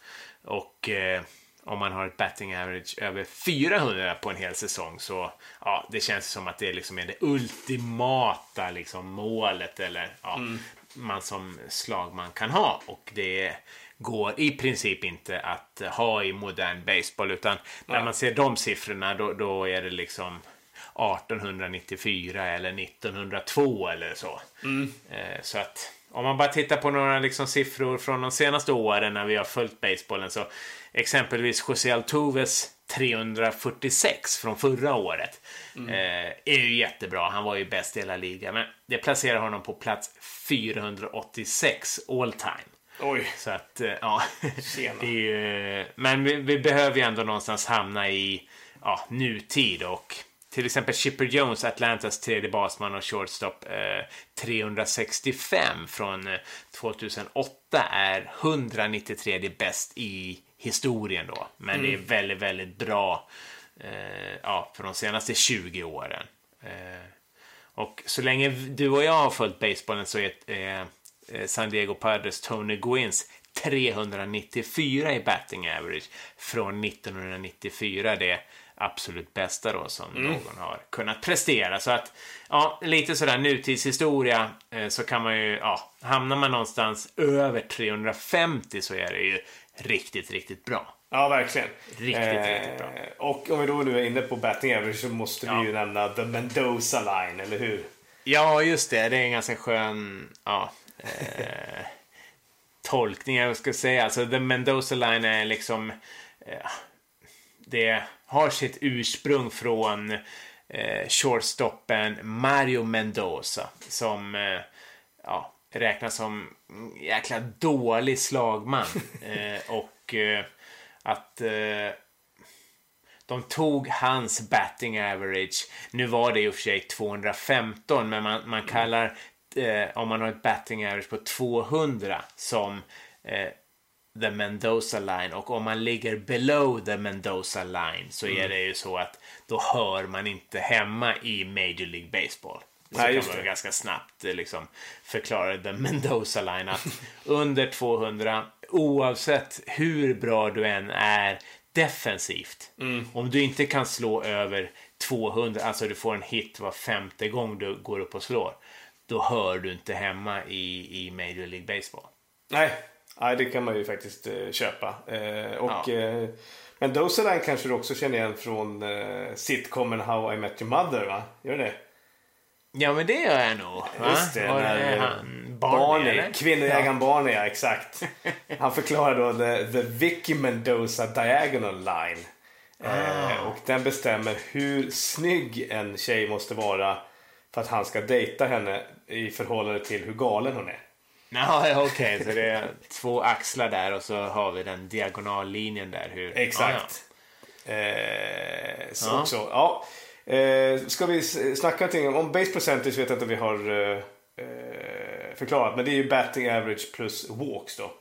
Och eh, om man har ett batting average över 400 på en hel säsong så ja, det känns som att det liksom är det ultimata liksom, målet eller ja, mm. man som slagman kan ha. Och det går i princip inte att ha i modern baseball utan när ja. man ser de siffrorna då, då är det liksom 1894 eller 1902 eller så. Mm. Så att om man bara tittar på några liksom siffror från de senaste åren när vi har följt basebollen så exempelvis José Altuves 346 från förra året mm. eh, är ju jättebra. Han var ju bäst i hela ligan. Men det placerar honom på plats 486 all time. Oj. Så att, eh, ja. ju, men vi, vi, behöver ju ändå någonstans hamna i ja, nutid och till exempel Chipper Jones, Atlantas tredje basman och shortstop, eh, 365 från eh, 2008 är 193 bäst i historien då. Men mm. det är mm. väldigt, väldigt bra eh, ja, för de senaste 20 åren. Eh, och så länge du och jag har följt basebollen så är eh, San Diego Padres Tony Gwynns 394 i batting average från 1994. Det absolut bästa då som mm. någon har kunnat prestera. Så att, ja, lite sådär nutidshistoria eh, så kan man ju, ja, hamnar man någonstans över 350 så är det ju riktigt, riktigt bra. Ja, verkligen. Riktigt, eh, riktigt bra. Och om vi då nu är inne på batting average så måste ja. vi ju nämna the Mendoza line, eller hur? Ja, just det. Det är en ganska skön, ja, eh, tolkning jag ska säga. Alltså, the Mendoza line är liksom, eh, det har sitt ursprung från eh, shortstoppen Mario Mendoza som eh, ja, räknas som jäkla dålig slagman. eh, och eh, att eh, de tog hans batting average. Nu var det i och för sig 215 men man, man kallar eh, om man har ett batting average på 200 som the Mendoza line och om man ligger below the Mendoza line så mm. är det ju så att då hör man inte hemma i Major League Baseball. Så Nej, kan man ganska snabbt eh, liksom förklara the Mendoza line att under 200 oavsett hur bra du än är defensivt. Mm. Om du inte kan slå över 200, alltså du får en hit var femte gång du går upp och slår. Då hör du inte hemma i, i Major League Baseball. Nej, Nej, det kan man ju faktiskt eh, köpa. Eh, och, ja. eh, men Doseline kanske du också känner igen från sitcomen How I Met Your Mother, va? Gör det? Ja, men det gör jag nog. Va? Just det. Var när, det han, Barney, Barney kvinnojägaren ja. Barney, ja, exakt. Han förklarar då the, the Vicky Mendoza Diagonal Line. Ah. och den bestämmer hur snygg en tjej måste vara för att han ska dejta henne i förhållande till hur galen hon är. Ja, okej, okay. så det är två axlar där och så har vi den diagonallinjen där. Hur... Exakt. Ah, ja. eh, så ja. också, ja. Eh, ska vi snacka någonting om base percentage vet jag inte om vi har eh, eh, förklarat. Men det är ju batting average plus walks då.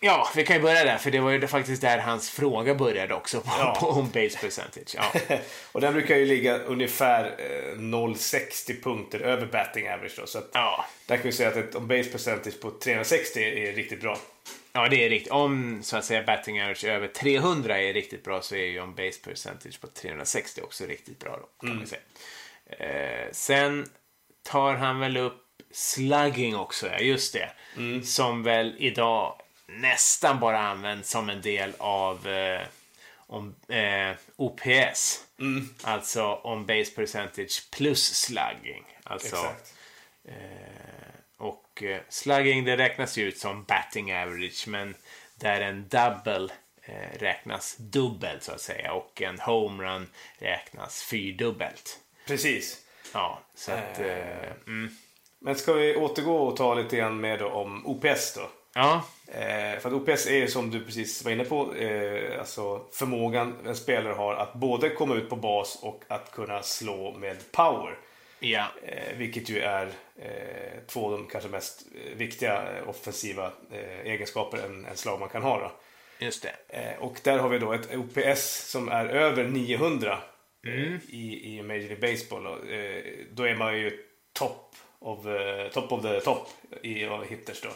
Ja, vi kan ju börja där, för det var ju faktiskt där hans fråga började också, på, ja. på home base percentage. Ja. och den brukar ju ligga ungefär eh, 0,60 punkter över batting average då. Så att ja. där kan vi säga att ett on base percentage på 360 är riktigt bra. Ja, det är riktigt. Om så att säga batting average över 300 är riktigt bra så är ju on base percentage på 360 också riktigt bra då, kan mm. säga. Eh, sen tar han väl upp slugging också, ja just det. Mm. Som väl idag nästan bara används som en del av eh, om, eh, OPS. Mm. Alltså on base percentage plus slugging. Alltså, eh, och eh, slugging det räknas ju ut som batting average men där en double eh, räknas dubbelt så att säga och en homerun räknas fyrdubbelt. Precis. Ja, så att... Eh, mm. Men ska vi återgå och ta lite grann med om OPS då? Ja, Eh, för att OPS är som du precis var inne på, eh, alltså förmågan en spelare har att både komma ut på bas och att kunna slå med power. ja, Eh, vilket ju är eh, två av de kanske mest eh, viktiga eh, offensiva eh, egenskaper en, en slagman kan ha. Då. just det. Och där har vi då ett OPS som är över 900 eh, i, i Major League Baseball. Eh, då är man ju top of, top, of the top i hitters då.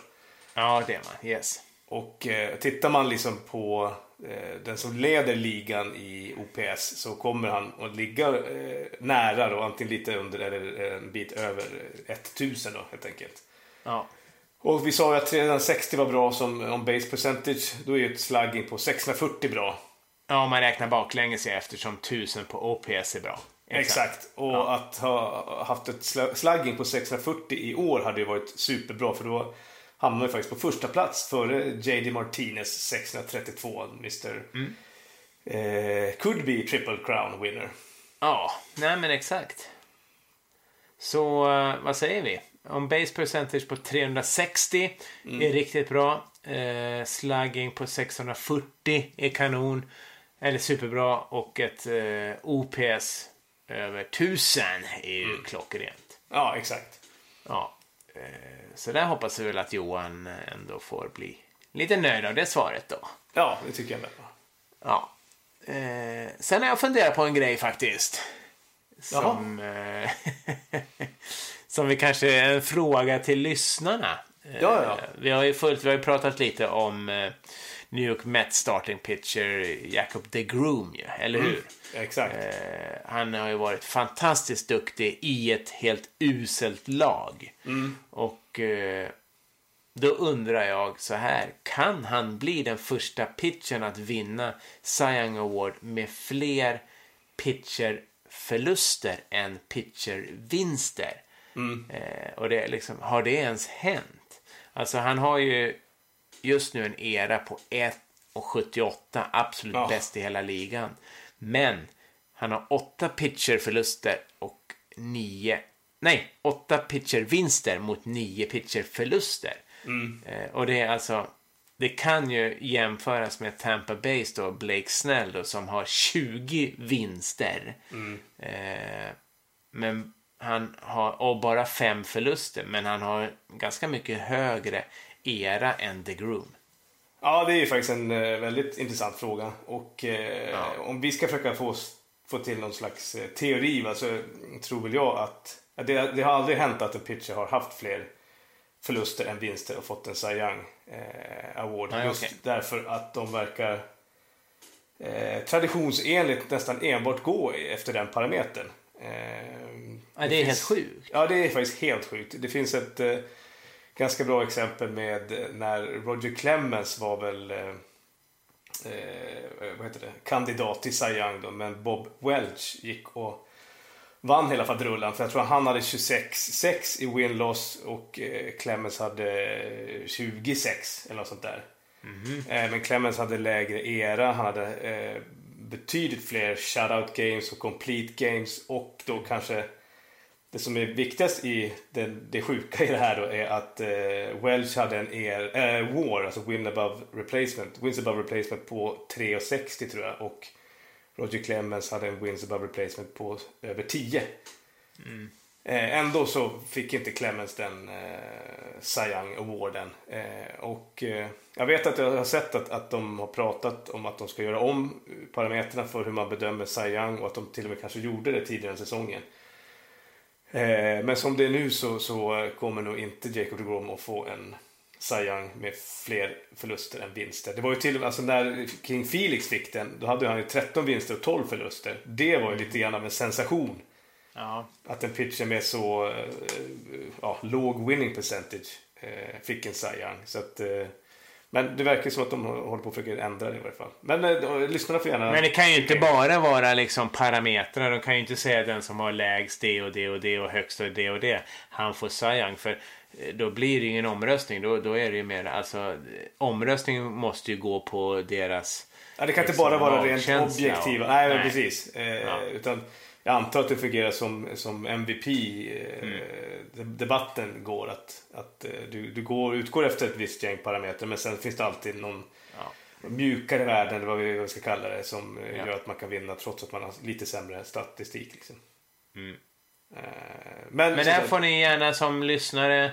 Ja, det är man. Yes. Och eh, tittar man liksom på eh, den som leder ligan i OPS så kommer han att ligga eh, nära då, antingen lite under eller en bit över 1000 då helt enkelt. Ja. Och vi sa ju att 360 var bra som on base percentage. Då är ju ett slugging på 640 bra. Ja, om man räknar baklänges ja, eftersom 1000 på OPS är bra. Exakt. Och att ha haft ett sl- slugging på 640 i år hade ju varit superbra för då hamnar ju faktiskt på första plats före JD Martinez 632, Mr. Eh, could be triple crown winner. Ja, nej men exakt. Så eh, vad säger vi? Om base percentage på 360 är riktigt bra. Eh, slugging på 640 är kanon. Eller superbra. Och ett eh, OPS över 1000 är ju klockrent. Ja, exakt. Ja. Eh, så där hoppas vi väl att Johan ändå får bli lite nöjd av det svaret då. Ja, det tycker jag med. Ja. Eh, sen har jag funderat på en grej faktiskt. Som, eh, som vi kanske är en fråga till lyssnarna. Eh, Ja, ja. Vi har ju följt, vi har ju pratat lite om eh, New York Mets starting pitcher Jacob DeGrom ju, eller hur? Exakt. Eh, han har ju varit fantastiskt duktig i ett helt uselt lag. Och eh, då undrar jag så här. Kan han bli den första pitchern att vinna Cy Young Award med fler pitcherförluster än pitchervinster? Eh, och det liksom, har det ens hänt? Alltså han har ju just nu en era på 1,78. Absolut Ja. bäst i hela ligan. Men han har åtta pitcherförluster och nio... Nej, åtta pitchervinster mot nio pitcherförluster. Eh, och det är alltså... Det kan ju jämföras med Tampa Bays då, Blake Snell då, som har 20 vinster. Eh, men han har och bara fem förluster, men han har ganska mycket högre era än DeGrom. Ja, det är ju faktiskt en eh, väldigt intressant fråga. Och eh, om vi ska försöka få, få till någon slags eh, teori va, så tror väl jag att det, det har aldrig hänt att en pitcher har haft fler förluster än vinster och fått en Cy Young eh, Award. Nej, just okej. därför att de verkar eh, traditionsenligt nästan enbart gå efter den parametern. Eh, Ja, det är helt sjukt. Ja, det är faktiskt helt sjukt. Det finns ett ganska bra exempel med eh, när Roger Clemens var väl eh, eh, vad heter det? kandidat till Cy Young då, men Bob Welch gick och vann hela fadrullan. För jag tror han hade 26-6 i win-loss och eh, Clemens hade 26 eller något sånt där. Eh, men Clemens hade lägre era. Han hade eh, betydligt fler shutout games och complete games och då kanske det som är viktigast i det, det sjuka i det här då är att eh, Welch hade en er, eh, WAR, alltså win above replacement, wins above replacement på 3,60 tror jag och Roger Clemens hade en wins above replacement på över 10. Eh, ändå så fick inte Clemens den eh, Young Awarden. Eh, och eh, jag vet att jag har sett att, att de har pratat om att de ska göra om parametrarna för hur man bedömer Young och att de till och med kanske gjorde det tidigare i säsongen. Eh, men som det är nu så, så kommer nog inte Jacob de Grom att få en Cy Young med fler förluster än vinster. Det var ju till och med, alltså när King Felix fick den, då hade han ju 13 vinster och 12 förluster. Det var ju lite grann av en sensation. Ja. Att en pitcher med så eh, ja, låg winning percentage eh, fick en Cy Young. Så att, men det verkar som att de håller på att försöka ändra det i varje fall. Men eh, lyssnarna får gärna... Men det kan ju inte bara vara liksom parametrar. De kan ju inte säga den som har lägst det och det och det och högst och det och det. Han får Young. För eh, då blir det ingen omröstning. Då, då är det ju mer, alltså eh, omröstningen måste ju gå på deras Ja, det kan inte bara vara rent objektiva. och- Nej, Nej. precis. Eh, Ja. Utan jag antar att det fungerar som, som MVP. Eh, Mm. Debatten går att, att eh, du, du går, utgår efter ett visst gäng parametrar men sen finns det alltid någon Ja. mjukare värden eller vad vi, vad vi ska kalla det som eh, Ja. gör att man kan vinna trots att man har lite sämre statistik. Liksom. Mm. Men Men att- får ni gärna som lyssnare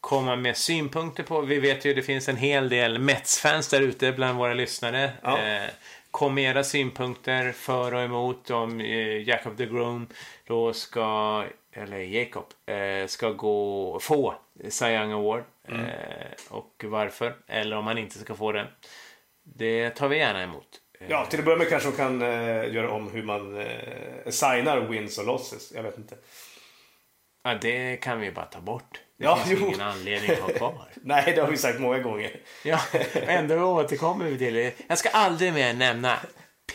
komma med synpunkter på. Vi vet ju att det finns en hel del Mets-fans där ute bland våra lyssnare. Ja. Eh, kom med era synpunkter för och emot om eh, Jacob de Groom då ska, eller Jacob, eh, ska gå, få Cy Young Award. Mm. Eh, och varför. Eller om han inte ska få det. Det tar vi gärna emot. Ja, till att börja med kanske de kan eh, göra om hur man eh, signar wins och losses. Jag vet inte. ja, det kan vi bara ta bort. Det Ja, finns jo. ingen anledning att ha kvar. Nej, det har vi sagt många gånger. Ja, ändå återkommer vi till det. Jag ska aldrig mer nämna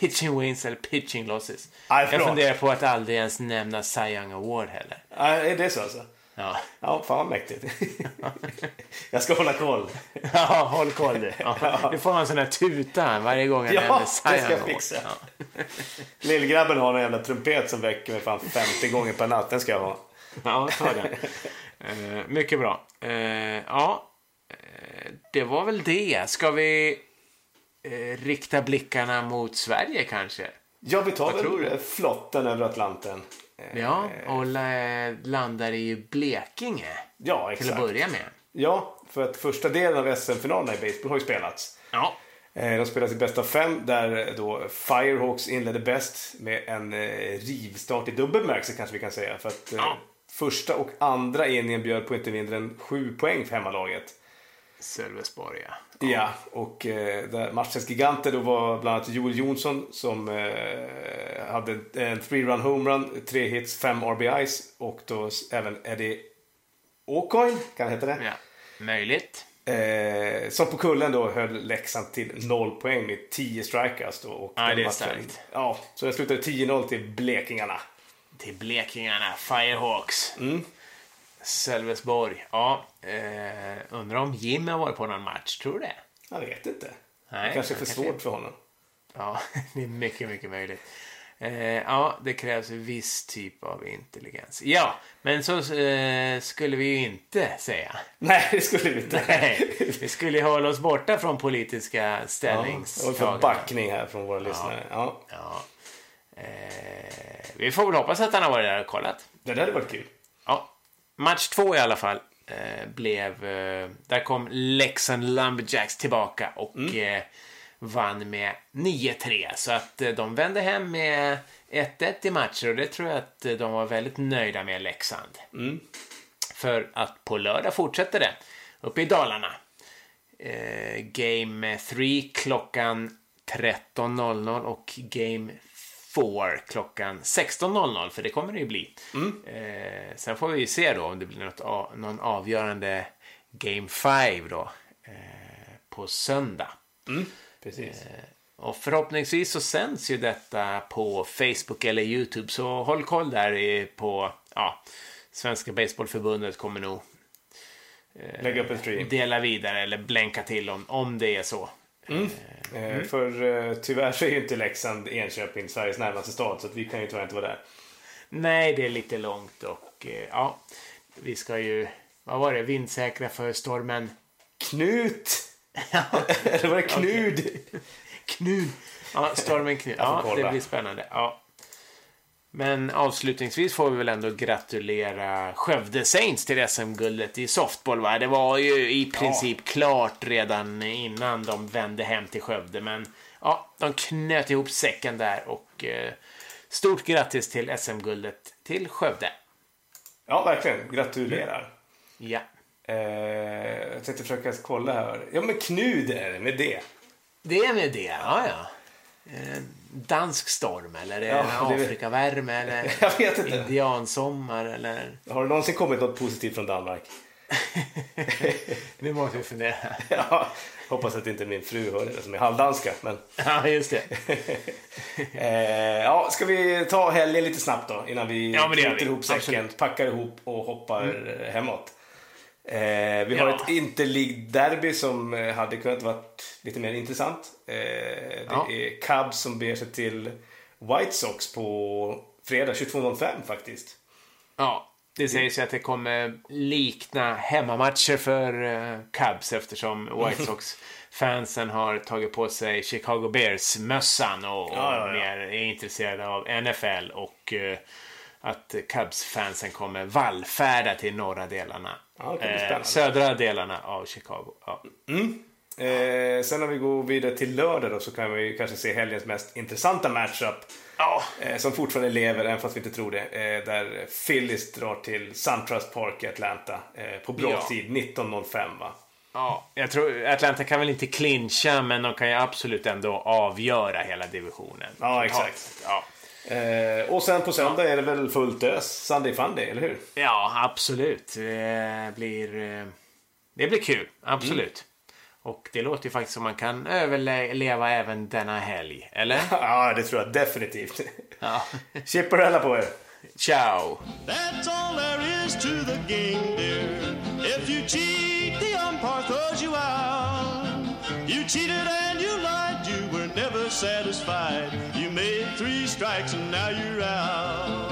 pitching wins eller pitching losses. Nej, jag funderar på att aldrig ens nämna Cy Young Award heller. Ja, är det så alltså? Ja, Ja, fan vad mäktigt. jag ska hålla koll. ja håll koll du. Ja. Du får en sån här tuta varje gång jag Ja, nämner Cy Young jag Award. fixa. Ja. Lillgrabben har en jävla trumpet som väcker mig fan 50 gånger per natt. Den ska jag ha. Ja, ta den. Eh, mycket bra. Eh, ja, eh, det var väl det. Ska vi eh, rikta blickarna mot Sverige kanske? Ja, vi tar väl flotten över Atlanten. Ja, och la- landar i Blekinge Ja, till att exakt. börja med. Ja, för att första delen av SM-finalerna i baseball har ju spelats. Ja. De spelas i bäst av fem där då Firehawks inledde bäst med en rivstart i dubbel kanske vi kan säga. För att Ja. Första och andra inningen bjöd på inte mindre än sju poäng för hemmalaget. Sölvesborg, ja. Ja, och eh, där matchens giganter då var bland annat Joel Jonsson som eh, hade en three-run homerun, tre hits, fem RBIs och då även Eddie O'Coin, kan det heta det? ja. Möjligt. Eh, som på kullen då höll Leksand till noll poäng med 10 strikeouts då. Och den det är starkt. Ja, så det slutade 10-0 till Blekingarna. Till Blekingarna, Firehawks. Mm. Sölvesborg. Ja, eh, undrar om Jim har varit på någon match. Tror du det? Jag vet inte. Nej, det kanske är för kanske- svårt för honom. Ja, det är mycket, mycket möjligt. Eh, ja, det krävs en viss typ av intelligens. Ja, men så eh, skulle vi ju inte säga. Nej, det skulle vi inte. Nej, vi skulle ju hålla oss borta från politiska Ja, och ställningstaganden. för backning här från våra lyssnare. Ja, Ja. Eh, vi får väl hoppas att han har varit där och kollat. det där hade varit kul. Ja. Match två i alla fall eh, blev... Eh, där kom Leksand Lumberjacks tillbaka och eh, vann med 9-3. Så att eh, de vände hem med 1-1 i matcher och det tror jag att eh, de var väldigt nöjda med Leksand. För att på lördag fortsätter det uppe i Dalarna. Game 3 klockan 13.00 och Game 4 klockan 16.00 för det kommer det ju bli. Eh, sen får vi ju se då om det blir något, någon avgörande Game 5 då eh, på söndag. Precis. Och förhoppningsvis så sänds ju detta på Facebook eller Youtube så håll koll där i- på ja, Svenska Baseballförbundet kommer nog Lägga upp en stream. dela vidare eller blänka till om, om det är så. Eh, För eh, tyvärr så är ju inte Leksand Enköping Sveriges närmaste stad så vi kan ju tyvärr inte vara där. Nej, det är lite långt och eh, ja, vi ska ju, vad var det, vindsäkra för stormen Knut! Eller var det Knud? Knud. Ja, stormen får Ja, det blir spännande. Ja. Men avslutningsvis får vi väl ändå gratulera Skövde Saints till SM-guldet i softball. Va? Det var ju i princip klart redan innan de vände hem till Skövde. Men ja, de knöt ihop säcken där och eh, stort grattis till SM-guldet till Skövde. Ja, verkligen. Gratulerar. Ja. Eh, jag tänkte försöka kolla här. Ja, men Knud är det med det. Det är med det, ja ja. En dansk storm eller är Ja, det- Afrikavärme eller Jag vet inte. indiansommar eller... Har det någonsin kommit något positivt från Danmark? Nu måste vi fundera. Ja, hoppas att inte min fru hör det som är halvdanska. Men, Ja, just det. eh, ja, ska vi ta helgen lite snabbt då innan vi Ja, knyter ihop säcken, packar ihop och hoppar hemåt. Eh, vi har ett Interleague-derby som eh, hade kunnat varit lite mer intressant. Eh, det ja. är Cubs som beger sig till White Sox på fredag 22.05 faktiskt. Ja, det sägs ju att det kommer likna hemmamatcher för uh, Cubs eftersom White Sox-fansen har tagit på sig Chicago Bears-mössan och, och ja, mer är intresserade av NFL och uh, att Cubs-fansen kommer vallfärda till norra delarna. Ja, eh, södra delarna av Chicago. Ja. Mm. Eh, sen om vi går vidare till lördag då så kan vi kanske se helgens mest intressanta matchup. Ja. Eh, som fortfarande lever, även fast vi inte tror det. Eh, där Phillies drar till SunTrust Park i Atlanta eh, på bra ja. tid, 19.05 va? Ja, jag tror Atlanta kan väl inte clincha, men de kan ju absolut ändå avgöra hela divisionen. Ja, exakt. Ja. Eh, och sen på söndag är det väl fullt ös. Sunday Funday, eller hur? Ja, absolut. Det blir, eh, det blir kul. Absolut. Mm. Och det låter ju faktiskt som man kan överleva även denna helg, eller? ja, det tror jag definitivt. Ja. Chipperella på er! Ciao! That's all there is to the game dear If you cheat the umpire throws you out You cheated satisfied. You made three strikes and now you're out